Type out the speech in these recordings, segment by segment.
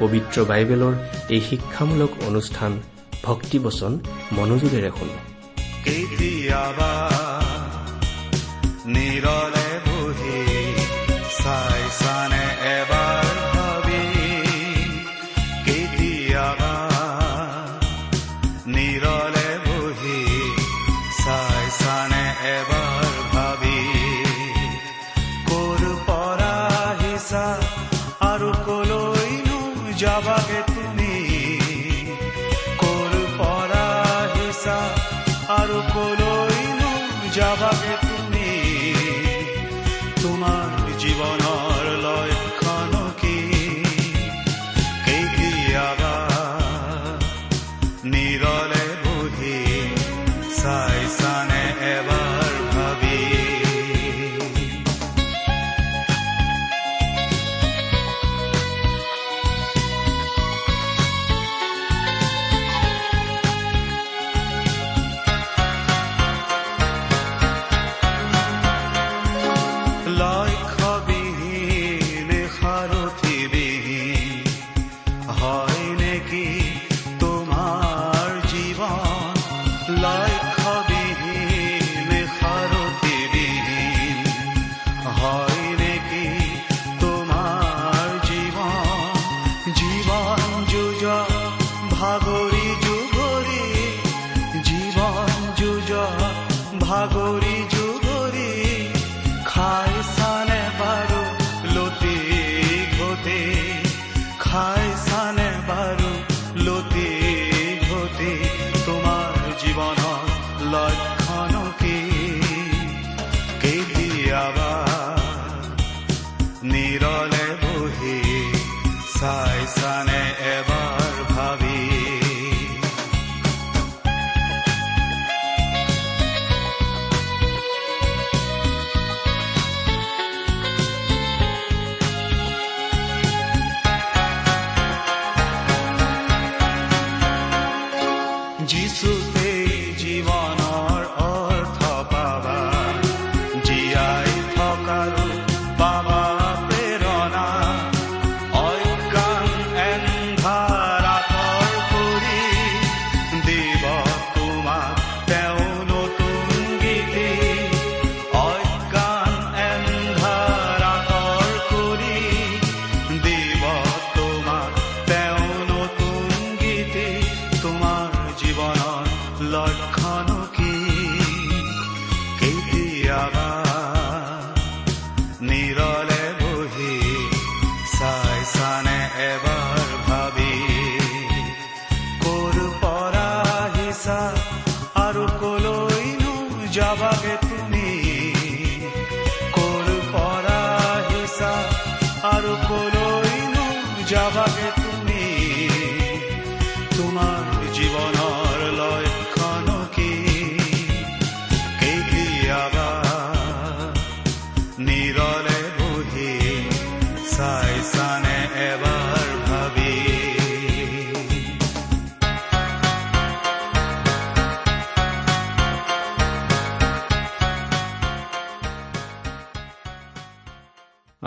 পবিত্ৰ বাইবেলৰ এই শিক্ষামূলক অনুষ্ঠান ভক্তিবচন মনোযোগেৰে শুনো। আহিছা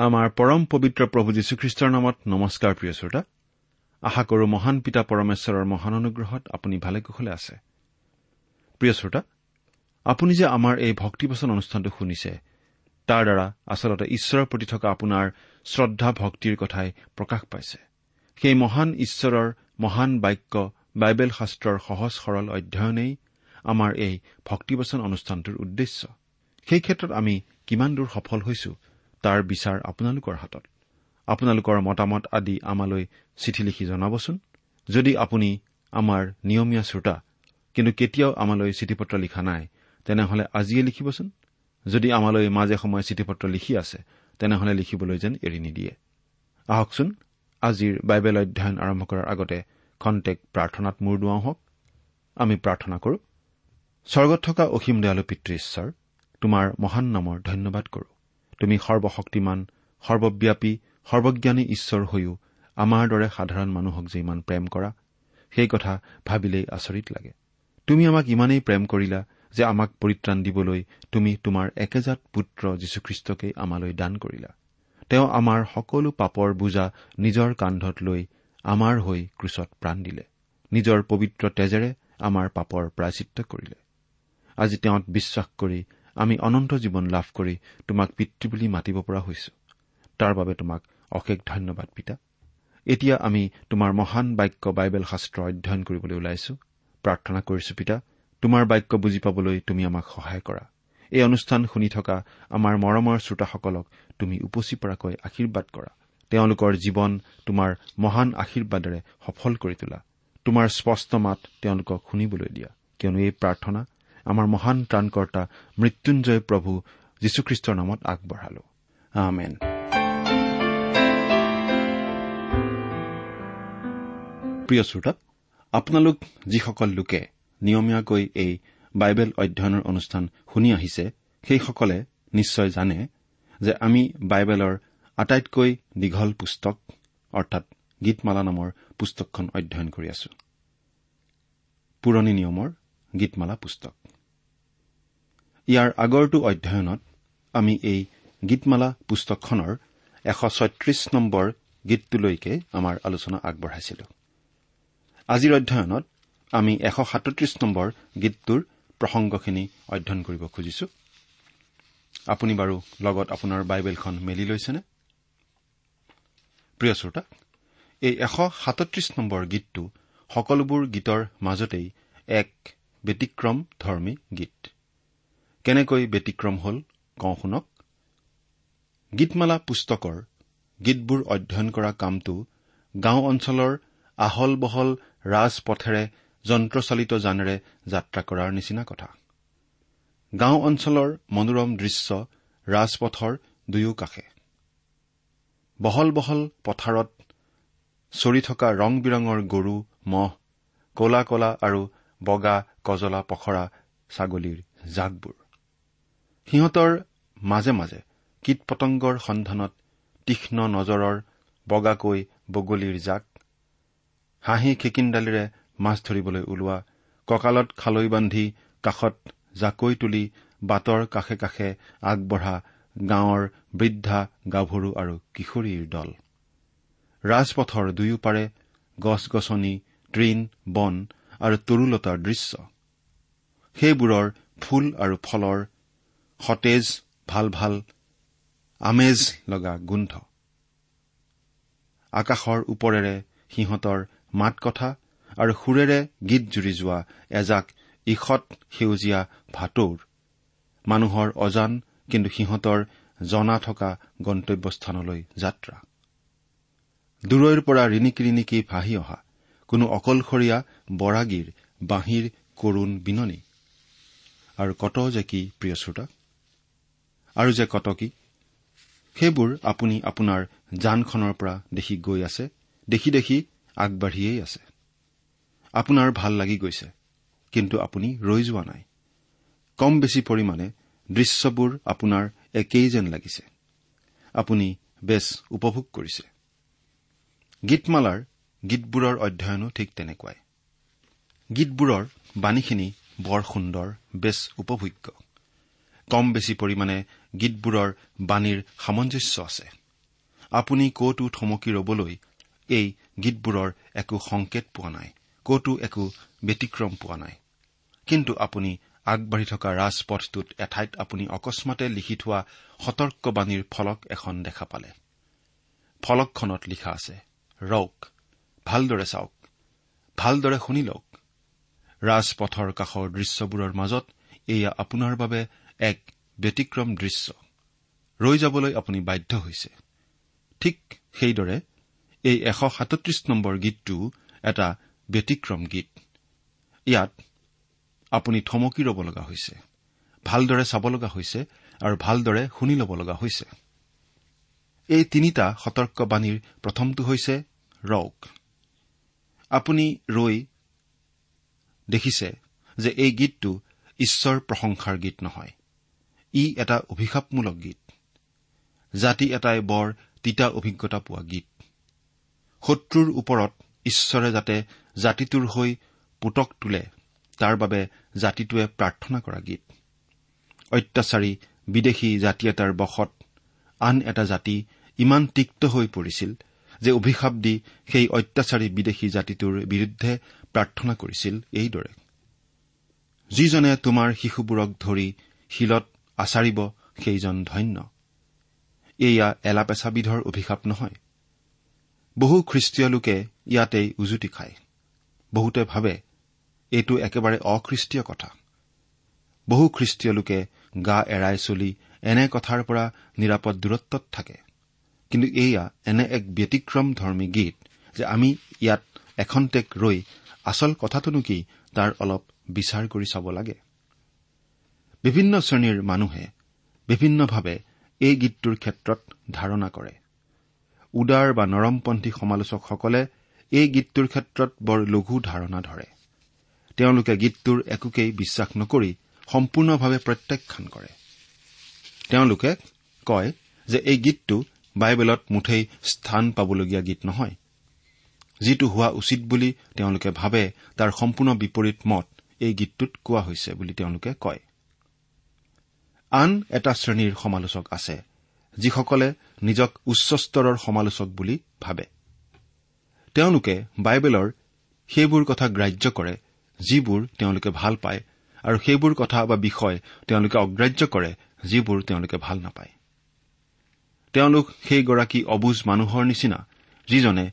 আমাৰ পৰম পবিত্ৰ প্ৰভু যীশুখ্ৰীষ্টৰ নামত নমস্কাৰ প্ৰিয় শ্ৰোতা। আশা কৰো মহান পিতা পৰমেশ্বৰৰ মহান অনুগ্ৰহত আপুনি ভালে কুশলে আছে। প্ৰিয় শ্ৰোতা আপুনি যে আমাৰ এই ভক্তিবচন অনুষ্ঠানটো শুনিছে তাৰ দ্বাৰা আচলতে ঈশ্বৰৰ প্ৰতি থকা আপোনাৰ শ্ৰদ্ধা ভক্তিৰ কথাই প্ৰকাশ পাইছে। সেই মহান ঈশ্বৰৰ মহান বাক্য বাইবেল শাস্ত্ৰৰ সহজ সৰল অধ্যয়নেই আমাৰ এই ভক্তিবচন অনুষ্ঠানটোৰ উদ্দেশ্য। সেই ক্ষেত্ৰত আমি কিমান দূৰ সফল হৈছো তাৰ বিচাৰ আপোনালোকৰ হাতত। আপোনালোকৰ মতামত আদি আমালৈ চিঠি লিখি জনাবচোন। যদি আপুনি আমাৰ নিয়মীয়া শ্ৰোতা কিন্তু কেতিয়াও আমালৈ চিঠি পত্ৰ লিখা নাই তেনেহলে আজিয়ে লিখিবচোন। যদি আমালৈ মাজে সময়ে চিঠি পত্ৰ লিখি আছে তেনেহলে লিখিবলৈ যেন এৰি নিদিয়ে। আহকচোন আজিৰ বাইবেল অধ্যয়ন আৰম্ভ কৰাৰ আগতে খন্তেক প্ৰাৰ্থনাত মূৰ দুৱাওঁ হওক। আমি প্ৰাৰ্থনা কৰো। স্বৰ্গত থকা অসীম দয়ালু পিতৃ ঈশ্বৰ তোমাৰ মহান নামৰ ধন্যবাদ কৰো। তুমি সৰ্বশক্তিমান সৰ্বব্যাপী সৰ্বজ্ঞানী ঈশ্বৰ হৈও আমাৰ দৰে সাধাৰণ মানুহক যে ইমান প্ৰেম কৰা সেই কথা ভাবিলেই আচৰিত লাগে। তুমি আমাক ইমানেই প্ৰেম কৰিলা যে আমাক পৰিত্ৰাণ দিবলৈ তুমি তোমাৰ একেজাত পুত্ৰ যীশুখ্ৰীষ্টকেই আমালৈ দান কৰিলা। তেওঁ আমাৰ সকলো পাপৰ বোজা নিজৰ কান্ধত লৈ আমাৰ হৈ ক্ৰুচত প্ৰাণ দিলে। নিজৰ পবিত্ৰ তেজেৰে আমাৰ পাপৰ প্ৰায়চিত্ৰ কৰিলে। আজি তেওঁত বিশ্বাস কৰি আমি অনন্ত জীৱন লাভ কৰি তোমাক পিতৃ বুলি মাতিব পৰা হৈছো। তাৰ বাবে তোমাক অশেষ ধন্যবাদ পিতা। এতিয়া আমি তোমাৰ মহান বাক্য বাইবেল শাস্ত্ৰ অধ্যয়ন কৰিবলৈ ওলাইছো। প্ৰাৰ্থনা কৰিছো পিতা তোমাৰ বাক্য বুজি পাবলৈ তুমি আমাক সহায় কৰা। এই অনুষ্ঠান শুনি থকা আমাৰ মৰমৰ শ্ৰোতাসকলক তুমি উপচি পৰাকৈ আশীৰ্বাদ কৰা। তেওঁলোকৰ জীৱন তোমাৰ মহান আশীৰ্বাদেৰে সফল কৰি তোলা। তোমাৰ স্পষ্ট মাত তেওঁলোকক শুনিবলৈ দিয়া। কিয়নো এই প্ৰাৰ্থনা আমাৰ মহান ত্ৰাণকৰ্তা মৃত্যুঞ্জয় প্ৰভু যীশুখ্ৰীষ্টৰ নামত আগবঢ়ালো। আমেন। প্ৰিয় শ্ৰোতা আপোনালোক যিসকল লোকে নিয়মীয়াকৈ এই বাইবেল অধ্যয়নৰ অনুষ্ঠান শুনি আহিছে সেইসকলে নিশ্চয় জানে যে আমি বাইবেলৰ আটাইতকৈ দীঘল পুস্তক অৰ্থাৎ গীতমালা নামৰ পুস্তকখন অধ্যয়ন কৰি আছো। পুৰণি নিয়মৰ গীতমালা পুস্তক। ইয়াৰ আগৰটো অধ্যয়নত আমি এই গীতমালা পুস্তকখনৰ এশ ছয়ত্ৰিশ নম্বৰ গীতটোলৈকে আমাৰ আলোচনা আগবঢ়াইছিলো। আজিৰ অধ্যয়নত আমি এশ সাতত্ৰিশ নম্বৰ গীতটোৰ প্ৰসংগখিনি অধ্যয়ন কৰিব খুজিছো। আপুনি বাৰু লগত আপোনাৰ বাইবেলখন মেলি লৈছেনে? প্ৰিয় শ্ৰোতা এই এশ সাতত্ৰিশ নম্বৰ গীতটো সকলোবোৰ গীতৰ মাজতেই এক ব্যতিক্ৰম ধৰ্মী গীত। কেনেকৈ ব্যতিক্ৰম হল কওঁ শুনক। গীতমালা পুস্তকৰ গীতবোৰ অধ্যয়ন কৰা কামটো গাঁও অঞ্চলৰ আহল বহল ৰাজপথেৰে যন্ত্ৰচালিত যানেৰে যাত্ৰা কৰাৰ নিচিনা কথা। গাঁও অঞ্চলৰ মনোৰম দৃশ্য ৰাজপথৰ দুয়ো কাষে। বহল বহল পথাৰত চৰি থকা ৰং বিৰঙৰ গৰু মহ কলা কলা আৰু বগা কজলা পখৰা ছাগলীৰ জাকবোৰ। সিহঁতৰ মাজে মাজে কীট পতংগৰ সন্ধানত তীক্ষ্ণ নজৰৰ বগাকৈ বগলীৰ জাক হাঁহি খিকিন্দালিৰে মাছ ধৰিবলৈ ওলোৱা কঁকালত খালৈ বান্ধি কাষত জাকৈ তুলি বাটৰ কাষে কাষে আগবঢ়া গাঁৱৰ বৃদ্ধা গাভৰু আৰু কিশোৰীৰ দল। ৰাজপথৰ দুয়োপাৰে গছ গছনি তৃণ বন আৰু তৰুলতাৰ দৃশ্য। সেইবোৰৰ ফুল আৰু ফলৰ সতেজ ভাল ভাল আমেজ লগা গোন্ধ। আকাশৰ ওপৰেৰে সিহঁতৰ মাত কথা আৰু সুৰেৰে গীত জুৰি যোৱা এজাক ঈষৎ সেউজীয়া ভাটৌৰ। মানুহৰ অজান কিন্তু সিহঁতৰ জনা থকা গন্তব্যস্থানলৈ যাত্ৰা। দূৰৈৰ পৰা ৰিণিকি ৰিণিকি ভাহি অহা কোনো অকলশৰীয়া বৰাগীৰ বাঁহীৰ কৰুণ বিননি। আৰু কত যে কি প্ৰিয় শ্ৰোতা? আৰু যে কত কি সেইবোৰ আপুনি আপোনাৰ যানখনৰ পৰা দেখি গৈ আছে দেখি দেখি আগবাঢ়িয়েই আছে। আপোনাৰ ভাল লাগি গৈছে কিন্তু আপুনি ৰৈ যোৱা নাই। কম বেছি পৰিমাণে দৃশ্যবোৰ আপোনাৰ একেই যেন লাগিছে। আপুনি বেছ উপভোগ কৰিছে। গীতমালাৰ গীতবোৰৰ অধ্যয়নো ঠিক তেনেকুৱাই। গীতবোৰৰ বাণীখিনি বৰ সুন্দৰ বেছ উপভোগ্য। কম বেছি পৰিমাণে গীতবোৰৰ বাণীৰ সামঞ্জস্য আছে। আপুনি কতো থমকি ৰবলৈ এই গীতবোৰৰ একো সংকেত পোৱা নাই কতো একো ব্যতিক্ৰম পোৱা নাই। কিন্তু আপুনি আগবাঢ়ি থকা ৰাজপথটোত এঠাইত আপুনি অকস্মাতে লিখি থোৱা সতৰ্কবাণীৰ ফলক এখন দেখা পালে। ফলকখনত লিখা আছে ৰৌক ভালদৰে চাওক ভালদৰে শুনি লওক। ৰাজপথৰ কাষৰ দৃশ্যবোৰৰ মাজত এয়া আপোনাৰ বাবে এক ব্যতিক্ৰম দৃশ্য। ৰৈ যাবলৈ আপুনি বাধ্য হৈছে। ঠিক সেইদৰে এই এশ সাতত্ৰিশ নম্বৰ গীতটো এটা ব্যতিক্ৰম গীত। ইয়াত আপুনি থমকি ৰ'ব লগা হৈছে ভালদৰে চাব লগা হৈছে আৰু ভালদৰে শুনি ল'ব লগা হৈছে। এই তিনিটা সতৰ্কবাণীৰ প্ৰথমটো হৈছে ৰওক। আপুনি ৰৈ দেখিছে যে এই গীতটো ঈশ্বৰ প্ৰশংসাৰ গীত নহয়। ই এটা অভিশাপমূলক গীত। জাতি এটাই বৰ তিতা অভিজ্ঞতা পোৱা গীত। শত্ৰুৰ ওপৰত ঈশ্বৰে যাতে জাতিটোৰ হৈ পুতক তোলে তাৰ বাবে জাতিটোৱে প্ৰাৰ্থনা কৰা গীত। অত্যাচাৰী বিদেশী জাতি এটাৰ বশত আন এটা জাতি ইমান তিক্ত হৈ পৰিছিল যে অভিশাপ দি সেই অত্যাচাৰী বিদেশী জাতিটোৰ বিৰুদ্ধে প্ৰাৰ্থনা কৰিছিল এইদৰে। যিজনে তোমাৰ শিশুবোৰক ধৰি শিলত আচাৰিব সেইজন ধন্য। এয়া এলাপেচাবিধৰ অভিশাপ নহয়। বহু খ্ৰীষ্টীয় লোকে ইয়াতেই উজুতি খায়। বহুতে ভাবে এইটো একেবাৰে অখ্ৰীষ্টীয় কথা। বহু খ্ৰীষ্টীয় লোকে গা এৰাই চলি এনে কথাৰ পৰা নিৰাপদ দূৰত্বত থাকে। কিন্তু এয়া এনে এক ব্যতিক্ৰম ধৰ্মী গীত যে আমি ইয়াত এখন্তেক ৰৈ আচল কথাটোনো কি তাৰ অলপ বিচাৰ কৰি চাব লাগে। বিভিন্ন শ্ৰেণীৰ মানুহে বিভিন্নভাৱে এই গীতটোৰ ক্ষেত্ৰত ধাৰণা কৰে। উদাৰ বা নৰমপন্থী সমালোচকসকলে এই গীতটোৰ ক্ষেত্ৰত বৰ লঘু ধাৰণা ধৰে। তেওঁলোকে গীতটোৰ একোকেই বিশ্বাস নকৰি সম্পূৰ্ণভাৱে প্ৰত্যাখ্যান কৰে। তেওঁলোকে কয় যে এই গীতটো বাইবেলত মুঠেই স্থান পাবলগীয়া গীত নহয়। যিটো হোৱা উচিত বুলি তেওঁলোকে ভাবে তাৰ সম্পূৰ্ণ বিপৰীত মত এই গীতটোত কোৱা হৈছে বুলি তেওঁলোকে কয়। আন এটা শ্ৰেণীৰ সমালোচক আছে যিসকলে নিজক উচ্চ স্তৰৰ সমালোচক বুলি ভাবে। তেওঁলোকে বাইবেলৰ সেইবোৰ কথা গ্ৰাহ্য কৰে যিবোৰ তেওঁলোকে ভাল পায় আৰু সেইবোৰ কথা বা বিষয় তেওঁলোকে অগ্ৰাহ্য কৰে যিবোৰ তেওঁলোকে ভাল নাপায়। তেওঁলোক সেইগৰাকী অবুজ মানুহৰ নিচিনা যিজনে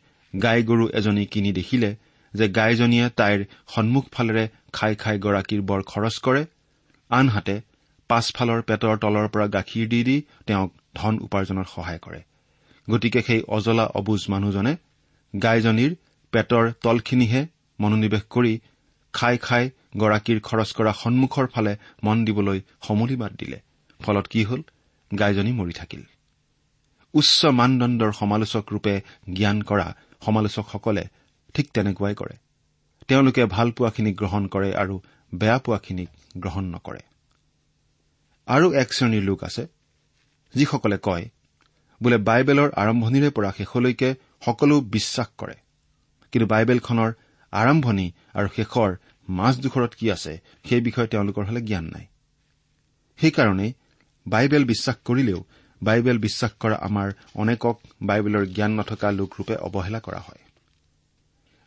গাই গৰু এজনী কিনি দেখিলে যে গাইজনীয়ে তাইৰ সন্মুখফালেৰে খাই খাই গৰাকীৰ বৰ খৰচ কৰে আনহাতে পাছফালৰ পেটৰ তলৰ পৰা গাখীৰ দি দি তেওঁক ধন উপাৰ্জনত সহায় কৰে। গতিকে সেই অজলা অবুজ মানুহজনে গাইজনীৰ পেটৰ তলখিনিহে মনোনিৱেশ কৰি খাই খাই গৰাকীৰ খৰচ কৰা সন্মুখৰ ফালে মন দিবলৈ সমলি বাদ দিলে। ফলত কি হল? গাইজনী মৰি থাকিল। উচ্চ মানদণ্ডৰ সমালোচক ৰূপে জ্ঞান কৰা সমালোচকসকলে ঠিক তেনেকুৱাই কৰে। তেওঁলোকে ভাল পোৱাখিনিক গ্ৰহণ কৰে আৰু বেয়া পোৱাখিনিক গ্ৰহণ নকৰে। আৰু এক শ্ৰেণীৰ লোক আছে যিসকলে কয় বোলে বাইবেলৰ আৰম্ভণিৰে পৰা শেষলৈকে সকলো বিশ্বাস কৰে। কিন্তু বাইবেলখনৰ আৰম্ভণি আৰু শেষৰ মাজদোখৰত কি আছে সেই বিষয়ে তেওঁলোকৰ হলে জ্ঞান নাই। সেইকাৰণেই বাইবেল বিশ্বাস কৰিলেও বাইবেল বিশ্বাস কৰা আমাৰ অনেকক বাইবেলৰ জ্ঞান নথকা লোকৰূপে অৱহেলা কৰা হয়।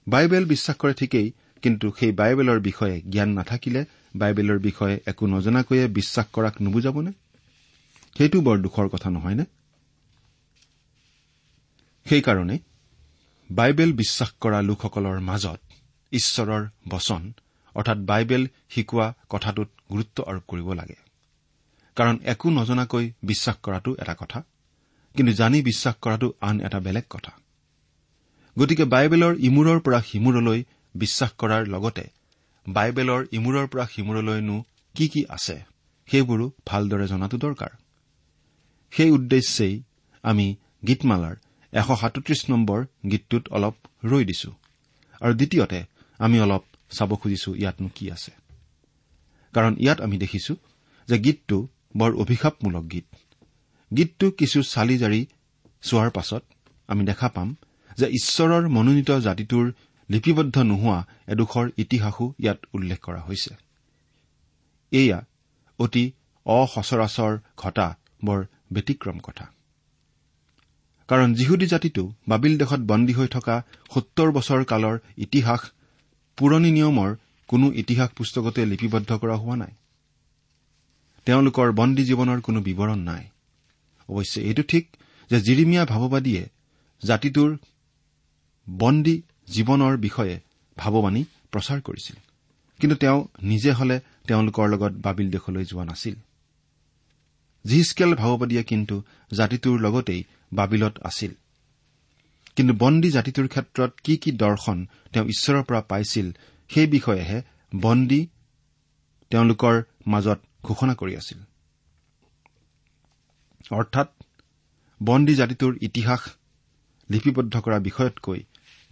বাইবেল বিশ্বাস কৰে ঠিকেই কিন্তু সেই বাইবেলৰ বিষয়ে জ্ঞান নাথাকিলে বাইবেলৰ বিষয়ে একো নজনাকৈয়ে বিশ্বাস কৰাক নুবুজাবনে? সেইটো বৰ দুখৰ কথা নহয়নে? সেইকাৰণে বাইবেল বিশ্বাস কৰা লোকসকলৰ মাজত ঈশ্বৰৰ বচন অৰ্থাৎ বাইবেল শিকোৱা কথাটোত গুৰুত্ব আৰোপ কৰিব লাগে। কাৰণ একো নজনাকৈ বিশ্বাস কৰাটো এটা কথা কিন্তু জানি বিশ্বাস কৰাটো আন এটা বেলেগ কথা। গতিকে বাইবেলৰ ইমূৰৰ পৰা সিমূৰলৈ বিশ্বাস কৰাৰ লগতে বাইবেলৰ ইমূৰৰ পৰা সিমূৰলৈনো কি কি আছে? সেইবোৰো ভালদৰে জনাটো দৰকাৰ। সেই উদ্দেশ্যেই আমি গীতমালাৰ এশ সাতত্ৰিশ নম্বৰ গীতটোত অলপ ৰৈ দিছো। আৰু দ্বিতীয়তে আমি অলপ চাব খুজিছো ইয়াতনো কি আছে। কাৰণ ইয়াত আমি দেখিছো যে গীতটো বৰ অভিশাপমূলক গীত। গীতটো কিছু চালি জাৰি চোৱাৰ পাছত আমি দেখা পাম যে ঈশ্বৰৰ মনোনীত জাতিটোৰ লিপিবদ্ধ নোহোৱা এডোখৰ ইতিহাসো ইয়াত উল্লেখ কৰা হৈছে। এয়া অতি অসচৰাচৰ ঘটা বৰ ব্যতিক্ৰম কথা। কাৰণ যিহুদী জাতিটো বাবিল দেশত বন্দী হৈ থকা সত্তৰ বছৰ কালৰ ইতিহাস পুৰণি নিয়মৰ কোনো ইতিহাস পুস্তকতে লিপিবদ্ধ কৰা হোৱা নাই। তেওঁলোকৰ বন্দী জীৱনৰ কোনো বিৱৰণ নাই। অৱশ্যে এইটো ঠিক যে জিৰিমিয়া ভাৱবাদীয়ে জাতিটোৰ বন্দী জীৱনৰ বিষয়ে ভাৱবাণী প্ৰচাৰ কৰিছিল। কিন্তু তেওঁ নিজে হলে তেওঁলোকৰ লগত বাবিল দেশলৈ যোৱা নাছিল। জিহিচকেল ভাৱবাদীয়ে কিন্তু জাতিটোৰ লগতেই বাবিলত আছিল। কিন্তু বন্দী জাতিটোৰ ক্ষেত্ৰত কি কি দৰ্শন তেওঁ ঈশ্বৰৰ পৰা পাইছিল সেই বিষয়েহে বন্দী তেওঁলোকৰ মাজত ঘোষণা কৰি আছিল। অৰ্থাৎ বন্দী জাতিটোৰ ইতিহাস লিপিবদ্ধ কৰা বিষয়তকৈ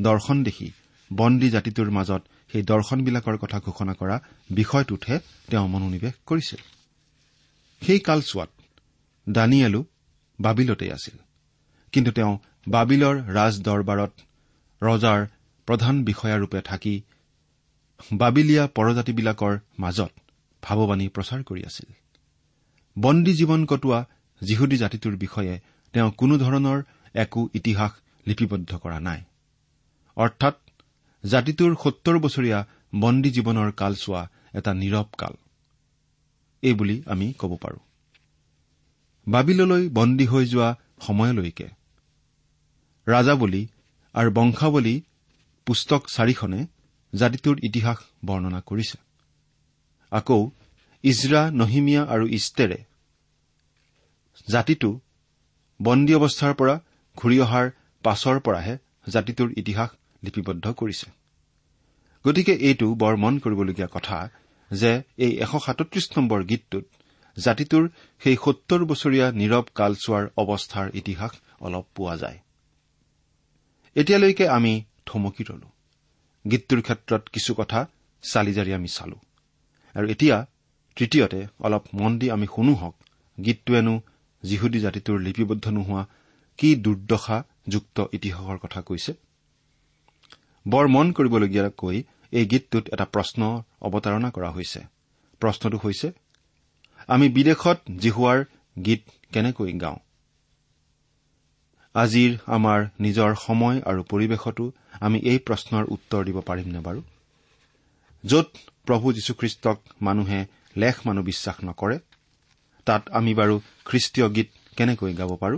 দৰ্শন দেখি বন্দী জাতিটোৰ মাজত সেই দৰ্শনবিলাকৰ কথা ঘোষণা কৰা বিষয়টোতহে তেওঁ মনোনিৱেশ কৰিছিল। সেই কালচোৱাত দানিয়েলো বাবিলতেই আছিল। কিন্তু তেওঁ বাবিলৰ ৰাজ দৰবাৰত ৰজাৰ প্ৰধান বিষয়াৰূপে থাকি বাবিলীয়া পৰজাতিবিলাকৰ মাজত ভাৱবাণী প্ৰচাৰ কৰি আছিল। বন্দী জীৱন কটোৱা যিহুদী জাতিটোৰ বিষয়ে তেওঁ কোনোধৰণৰ একো ইতিহাস লিপিবদ্ধ কৰা নাই। অৰ্থাৎ জাতিটোৰ সত্তৰ বছৰীয়া বন্দী জীৱনৰ কালচোৱা এটা নীৰৱ কাল। এইবুলি আমি ক'ব পাৰো। বাবিললৈ বন্দী হৈ যোৱা সময়লৈকে ৰাজাৱলী আৰু বংশাৱলী পুস্তক চাৰিখনে জাতিটোৰ ইতিহাস বৰ্ণনা কৰিছে। আকৌ ইজৰা নহিমীয়া আৰু ইষ্টেৰে জাতিটো বন্দী অৱস্থাৰ পৰা ঘূৰি অহাৰ পাছৰ পৰাহে জাতিটোৰ ইতিহাস লিপিবদ্ধ কৰিছে। গতিকে এইটো বৰ মন কৰিবলগীয়া কথা যে এই এশ সাতত্ৰিশ নম্বৰ গীতটোত জাতিটোৰ সেই সত্তৰ বছৰীয়া নীৰৱ কালচোৱাৰ অৱস্থাৰ ইতিহাস অলপ পোৱা যায়। এতিয়ালৈকে আমি থমকি ৰলো। গীতটোৰ ক্ষেত্ৰত কিছু কথা চালিজাৰি আমি চালো। আৰু এতিয়া তৃতীয়তে অলপ মন দি আমি শুনো হওক গীতটোৱেনো যিহুদী জাতিটোৰ লিপিবদ্ধ নোহোৱা কি দুৰ্দশাযুক্ত ইতিহাসৰ কথা কৈছে? বৰ মন কৰিবলগীয়াকৈ এই গীতটোত এটা প্ৰশ্ন অৱতাৰণা কৰা হৈছে। প্ৰশ্নটো হৈছে আমি বিদেশত জিহুৱাৰ গীত কেনেকৈ গাওঁ? আজিৰ আমাৰ নিজৰ সময় আৰু পৰিৱেশতো আমি এই প্ৰশ্নৰ উত্তৰ দিব পাৰিমনে বাৰু? য'ত প্ৰভু যীশুখ্ৰীষ্টক মানুহে লেখ মানুহ বিশ্বাস নকৰে তাত আমি বাৰু খ্ৰীষ্টীয় গীত কেনেকৈ গাব পাৰো?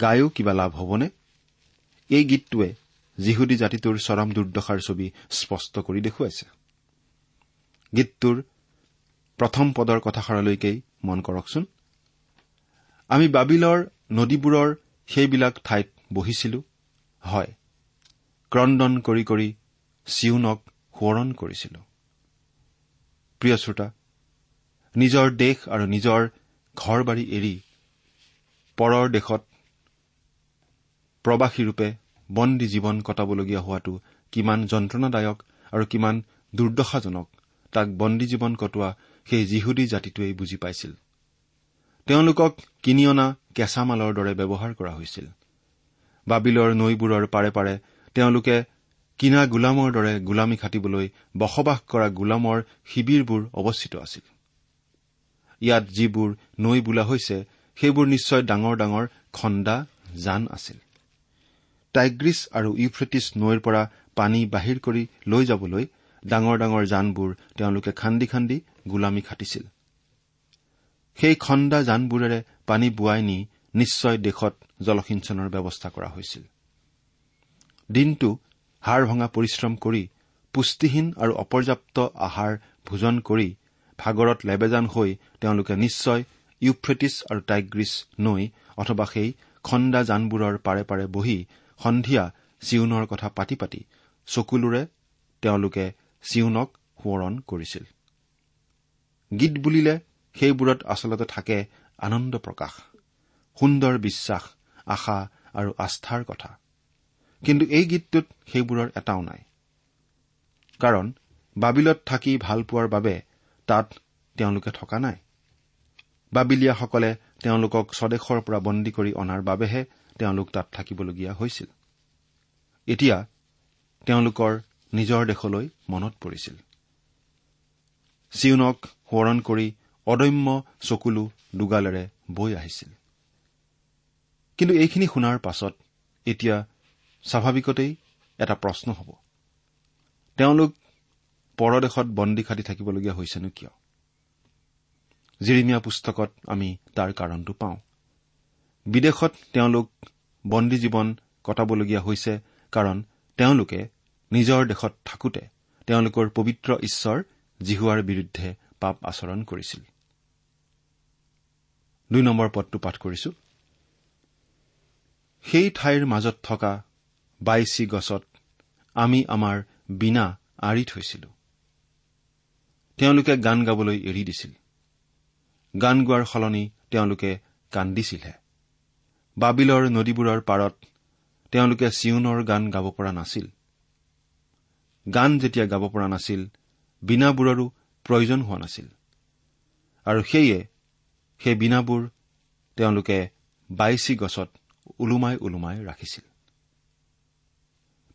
গায়ো কিবা লাভ হ'বনে? এই গীতটোৱে যিহুদী জাতিটোৰ চৰম দুৰ্দশাৰ ছবি স্পষ্ট কৰি দেখুৱাইছে। গীতটোৰ প্ৰথম পদৰ কথাষাৰলৈকেই মন কৰকচোন। আমি বাবিলৰ নদীবোৰৰ সেইবিলাক ঠাইত বহিছিলো। হয় ক্ৰদন কৰি কৰি চিউনক সোঁৱৰণ কৰিছিলো। প্ৰিয় শ্ৰোতা নিজৰ দেশ আৰু নিজৰ ঘৰ বাৰী এৰি পৰৰ দেশত প্ৰবাসীৰূপে বন্দী জীৱন কটাবলগীয়া হোৱাটো কিমান যন্ত্ৰণাদায়ক আৰু কিমান দুৰ্দশাজনক। তাক বন্দী জীৱন কটোৱা সেই যিহুদী জাতিটোৱেই বুজি পাইছিল। তেওঁলোকক কিনি অনা কেঁচা মালৰ দৰে ব্যৱহাৰ কৰা হৈছিল। বাবিলৰ নৈবোৰৰ পাৰে পাৰে তেওঁলোকে কিনা গোলামৰ দৰে গোলামী খাটিবলৈ বসবাস কৰা গোলামৰ শিবিৰবোৰ অৱস্থিত আছিল। ইয়াত যিবোৰ নৈ বোলা হৈছে সেইবোৰ নিশ্চয় ডাঙৰ ডাঙৰ খন্দা জান আছিল। টাইগ্ৰিছ আৰু ইউফ্ৰেটিছ নৈৰ পৰা পানী বাহিৰ কৰি লৈ যাবলৈ ডাঙৰ ডাঙৰ জানবোৰ তেওঁলোকে খান্দি খান্দি গোলামী খাটিছিল। সেই খন্দা জানবোৰেৰে পানী বোৱাই নি নিশ্চয় দেশত জলসিঞ্চনৰ ব্যৱস্থা কৰা হৈছিল। দিনটো হাৰ ভঙা পৰিশ্ৰম কৰি পুষ্টিহীন আৰু অপৰ্যাপ্ত আহাৰ ভোজন কৰি ভাগৰত লেবেজান হৈ তেওঁলোকে নিশ্চয় ইউফ্ৰেটিছ আৰু টাইগ্ৰিছ নৈ অথবা সেই খন্দা জানবোৰৰ পাৰে পাৰে বহি সন্ধিয়া চিউনৰ কথা পাতি পাতি চকুলোৰে তেওঁলোকে চিউনক সোঁৱৰণ কৰিছিল। গীত বুলিলে সেইবোৰত আচলতে থাকে আনন্দ প্ৰকাশ সুন্দৰ বিশ্বাস আশা আৰু আস্থাৰ কথা। কিন্তু এই গীতটোত সেইবোৰৰ এটাও নাই। কাৰণ বাবিলত থাকি ভাল পোৱাৰ বাবে তাত তেওঁলোকে থকা নাই। বাবিলিয়াসকলে তেওঁলোকক স্বদেশৰ পৰা বন্দী কৰি অনাৰ বাবেহে তেওঁলোক তাত থাকিবলগীয়া হৈছিল। এতিয়া তেওঁলোকৰ নিজৰ দেশলৈ মনত পৰিছিল। চিউনক সোঁৱৰণ কৰি অদম্য চকুলো দুগালেৰে বৈ আহিছিল। কিন্তু এইখিনি শুনাৰ পাছত এতিয়া স্বাভাৱিকতেই এটা প্ৰশ্ন হ'ব। তেওঁলোক পৰদেশত বন্দী খাটি থাকিবলগীয়া হৈছেনো কিয়? জিৰিমীয়া পুস্তকত আমি তাৰ কাৰণটো পাওঁ। বিদেশত তেওঁলোক বন্দী জীৱন কটাবলগীয়া হৈছে কাৰণ তেওঁলোকে নিজৰ দেশত থাকোতে তেওঁলোকৰ পবিত্ৰ ঈশ্বৰ জিহুৱাৰ বিৰুদ্ধে পাপ আচৰণ কৰিছিল। সেই ঠাইৰ মাজত থকা বাইচি গছত আমি আমাৰ বিনা আঁৰি থৈছিলো। তেওঁলোকে গান গাবলৈ এৰি দিছিল। গান গোৱাৰ সলনি তেওঁলোকে কান্দিছিলহে। বাবিলৰ নদীবোৰৰ পাৰত তেওঁলোকে চিউনৰ গান গাব পৰা নাছিল। গান যেতিয়া গাব পৰা নাছিল বীণাবোৰৰো প্ৰয়োজন হোৱা নাছিল। আৰু সেয়ে সেই বীণাবোৰ তেওঁলোকে বাইচি গছত ওলোমাই ওলোমাই ৰাখিছিল।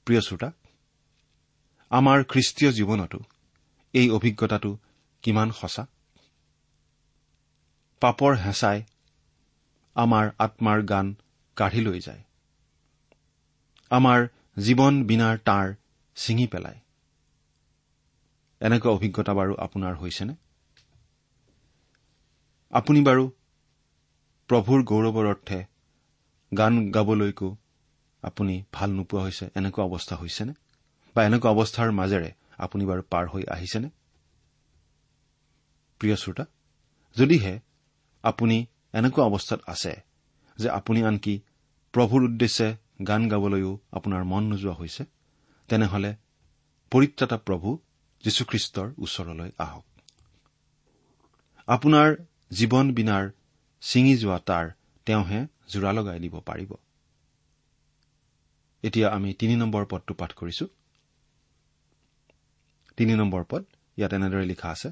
প্ৰিয় শ্ৰোতা আমাৰ খ্ৰীষ্টীয় জীৱনতো এই অভিজ্ঞতাটো কিমান সঁচা? পাপৰ হেঁচাই আমাৰ আত্মাৰ গান কাঢ়ি লৈ যায়। আমাৰ জীৱন বিনাৰ তাঁৰ ছিঙি পেলায়। এনেকুৱা অভিজ্ঞতা বাৰু আপোনাৰ হৈছেনে? আপুনি বাৰু প্ৰভুৰ গৌৰৱৰ অৰ্থে গান গাবলৈকো আপুনি ভাল নোপোৱা হৈছে এনেকুৱা অৱস্থা হৈছেনে? বা এনেকুৱা অৱস্থাৰ মাজেৰে আপুনি বাৰু পাৰ হৈ আহিছেনে? প্ৰিয় শ্ৰোতা যদিহে আপুনি এনেকুৱা অৱস্থাত আছে যে আপুনি আনকি প্ৰভুৰ উদ্দেশ্যে গান গাবলৈও আপোনাৰ মন নোযোৱা হৈছে তেনেহলে পৰিত্ৰাতা প্ৰভু যীশুখ্ৰীষ্টৰ ওচৰলৈ আহক। আপোনাৰ জীৱন বিনাৰ ছিঙি যোৱা তাৰ তেওঁহে জোৰা লগাই দিব পাৰিব। এতিয়া আমি তিনি নম্বৰ পদটো পাঠ কৰিছো। তিনি নম্বৰ পদ ইয়াত এনেদৰে লিখা আছে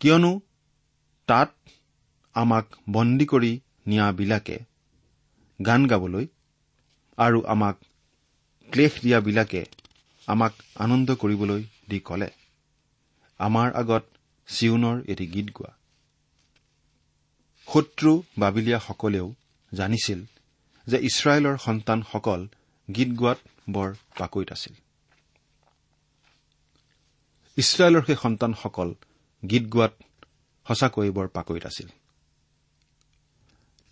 কিয়নো তাত আমাক বন্দী কৰি নিয়াবিলাকে। গান গাবলৈ আৰু আমাক ক্লেশ দিয়াবিলাকে আমাক আনন্দ কৰিবলৈ দি কলে। আমাৰ আগত চিউনৰ এটি গীত গোৱা। শত্ৰু বাবিলিয়াসকলেও জানিছিল যে ইছৰাইলৰ সন্তানসকল গীত গোৱাত বৰ পাকৈত আছিল। ইছৰাইলৰ সেই সন্তানসকল গীত গোৱাত সঁচাকৈ বৰ পাকৈত আছিল।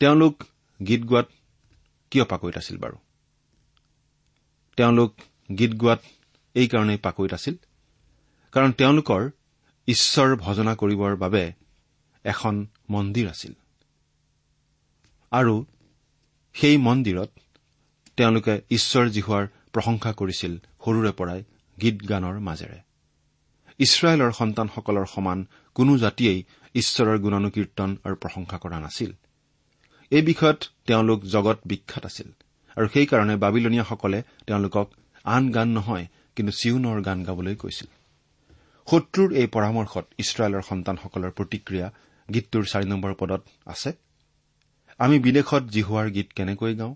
তেওঁলোক গীত গোৱাত কিয় পাকৈত আছিল বাৰু? তেওঁলোক গীত গোৱাত এইকাৰণেই পাকৈত আছিল কাৰণ তেওঁলোকৰ ঈশ্বৰ ভজনা কৰিবৰ বাবে এখন মন্দিৰ আছিল। আৰু সেই মন্দিৰত তেওঁলোকে ঈশ্বৰ জীহুৱাৰ প্ৰশংসা কৰিছিল সৰুৰে পৰাই গীত গানৰ মাজেৰে। ইছৰাইলৰ সন্তানসকলৰ সমান কোনো জাতিয়েই ঈশ্বৰৰ গুণানুকীৰ্তন আৰু প্ৰশংসা কৰা নাছিল। এই বিষয়ত তেওঁলোক জগত বিখ্যাত আছিল। আৰু সেইকাৰণে বাবিলনীয়াসকলে তেওঁলোকক আন গান নহয় কিন্তু চিউনৰ গান গাবলৈ কৈছিল। শত্ৰুৰ এই পৰামৰ্শত ইছৰাইলৰ সন্তানসকলৰ প্ৰতিক্ৰিয়া গীতটোৰ চাৰি নম্বৰ পদত আছে। আমি বিদেশত জিহুৱাৰ গীত কেনেকৈ গাওঁ?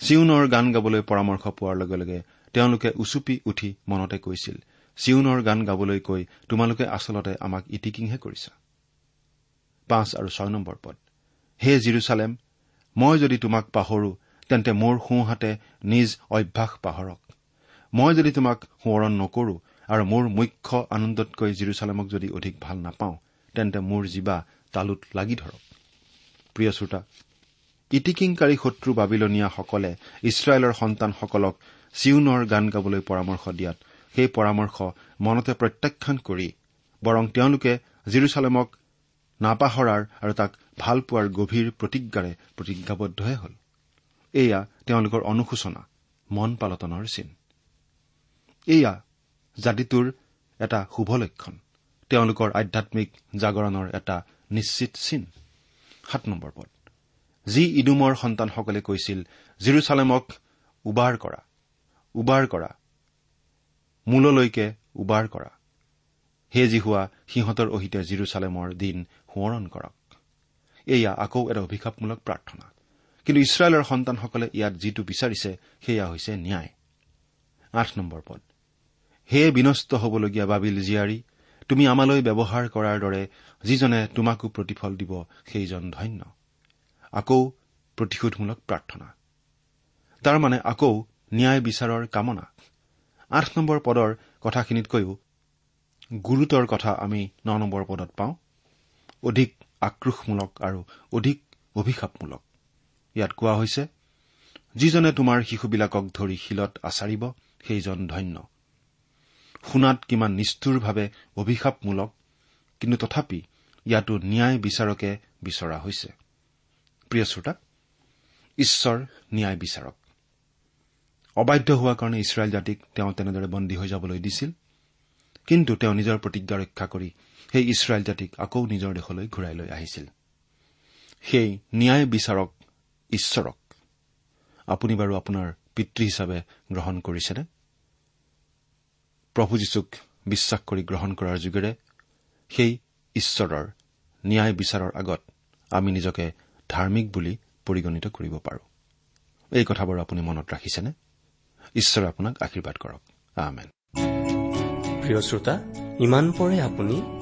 চিউনৰ গান গাবলৈ পৰামৰ্শ পোৱাৰ লগে লগে তেওঁলোকে উচুপি উঠি মনতে কৈছিল চিউনৰ গান গাবলৈ কৈ তোমালোকে আচলতে আমাক ইটিকিংহে কৰিছা। পাঁচ আৰু ছয় নম্বৰ পদ। হে জিৰচালেম মই যদি তোমাক পাহৰো তেন্তে মোৰ সোঁহাতে নিজ অভ্যাস পাহৰক। মই যদি তোমাক সোঁৱৰণ নকৰো আৰু মোৰ মুখ্য আনন্দতকৈ জিৰচালেমক যদি অধিক ভাল নাপাওঁ তেন্তে মোৰ জীৱা তালুত লাগি ধৰক। প্ৰিয় শ্ৰোতা ইটিকিংকাৰী শত্ৰু বাবিলনীয়াসকলে ইছৰাইলৰ সন্তানসকলক চিউনৰ গান গাবলৈ পৰামৰ্শ দিয়াত সেই পৰামৰ্শ মনতে প্ৰত্যাখ্যান কৰি বৰং তেওঁলোকে জিৰচালেমক নাপাহৰাৰ আৰু তাক ভাল পোৱাৰ গভীৰ প্ৰতিজ্ঞাৰে প্ৰতিজ্ঞাবদ্ধহে হ'ল। এয়া তেওঁলোকৰ অনুশোচনা মন পালটনৰ চিন। এয়া জাতিটোৰ এটা শুভ লক্ষণ তেওঁলোকৰ আধ্যামিক জাগৰণৰ এটা নিশ্চিত চিন। সাত নম্বৰ পদ। যি ইডুমৰ সন্তানসকলে কৈছিল জিৰচালেমক উবাৰ কৰা উবাৰ কৰা মূললৈকে উবাৰ কৰা। হে যি হোৱা সিহঁতৰ অহিতে জিৰচালেমৰ দিন সোঁৱৰণ কৰক। এয়া আকৌ এটা অভিশাপমূলক প্ৰাৰ্থনা। কিন্তু ইছৰাইলৰ সন্তানসকলে ইয়াত যিটো বিচাৰিছে সেয়া হৈছে ন্যায়। আঠ নম্বৰ পদ। হে বিনষ্ট হবলগীয়া বাবিল জীয়াৰী তুমি আমালৈ ব্যৱহাৰ কৰাৰ দৰে যিজনে তোমাকো প্ৰতিফল দিব সেইজন ধন্য। আকৌ প্ৰতিশোধমূলক প্ৰাৰ্থনা। তাৰমানে আকৌ ন্যায় বিচাৰৰ কামনা। আঠ নম্বৰ পদৰ কথাখিনিতকৈও গুৰুতৰ কথা আমি ন নম্বৰ পদত পাওঁ। অধিক আক্ৰোশমূলক আৰু অধিক অভিশাপমূলক। ইয়াত কোৱা হৈছে যিজনে তোমাৰ শিশুবিলাকক ধৰি শিলত আচাৰিব সেইজন ধন্য। শুনাত কিমান নিষ্ঠুৰভাৱে অভিশাপমূলক কিন্তু তথাপি ইয়াতো ন্যায় বিচাৰকে বিচৰা হৈছে। প্ৰিয় শ্ৰোতা ঈশ্বৰ ন্যায় বিচাৰক। অবাধ্য হোৱাৰ কাৰণে ইছৰাইল জাতিক তেওঁ তেনেদৰে বন্দী হৈ যাবলৈ দিছিল কিন্তু তেওঁ নিজৰ প্ৰতিজ্ঞা ৰক্ষা কৰি সেই ইছৰাইল জাতিক আকৌ নিজৰ দেশলৈ ঘূৰাই লৈ আহিছিল। সেই ন্যায় বিচাৰক ঈশ্বৰক আপুনি বাৰু আপোনাৰ পিতৃ হিচাপে গ্ৰহণ কৰিছেনে? প্ৰভু যীশুক বিশ্বাস কৰি গ্ৰহণ কৰাৰ যোগেৰে সেই ঈশ্বৰৰ ন্যায় বিচাৰৰ আগত আমি নিজকে ধাৰ্মিক বুলি পৰিগণিত কৰিব পাৰোঁ। এই কথাবোৰ আপুনি মনত ৰাখিছেনে? ঈশ্বৰে আপোনাক আশীৰ্বাদ কৰক। প্ৰিয় শ্ৰোতা ইমান পৰে আপুনি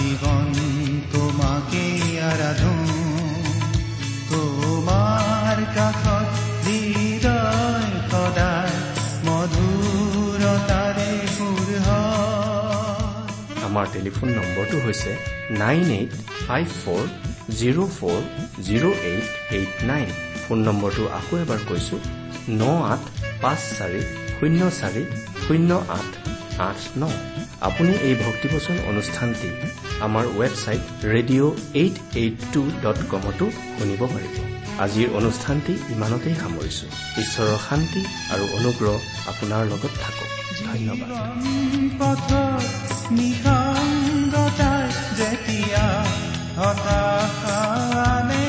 আজীৱন তোমাকে আৰাধো তোমাৰ কাষত হৃদয় সদায় মধুৰতাৰে সুৰ হয় আমাৰ টেলিফোন নম্বৰটো হৈছে nine eight five four zero' four zero' eight eight nine. Phone নম্বৰটো আকৌ এবাৰ কৈছো ন আঠ পাঁচ চাৰি শূন্য চাৰি শূন্য আঠ আঠ ন। আপুনি এই ভক্তিবচন অনুষ্ঠানটি আমাৰ website radio' eight eight two dot কমতো শুনিব পাৰিব। আজিৰ অনুষ্ঠানটি ইমানতেই সামৰিছো। ঈশ্বৰৰ শান্তি আৰু অনুগ্ৰহ আপোনাৰ লগত থাকক। ধন্যবাদ। যেতিয়া হতাশানে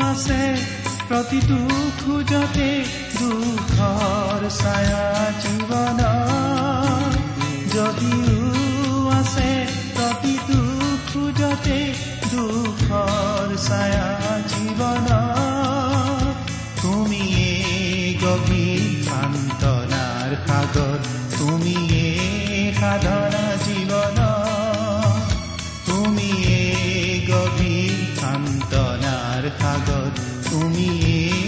আছে প্ৰতিটো খোজতে দুখৰ ছায়া জীৱন যদিও আছে প্ৰতিটো খোজতে দুখৰ ছায়া জীৱন তুমিয়ে গভীৰ সান্তনাৰ সাগৰ তুমিয়ে সাধনা জীৱন সান্তনাৰ সাগৰ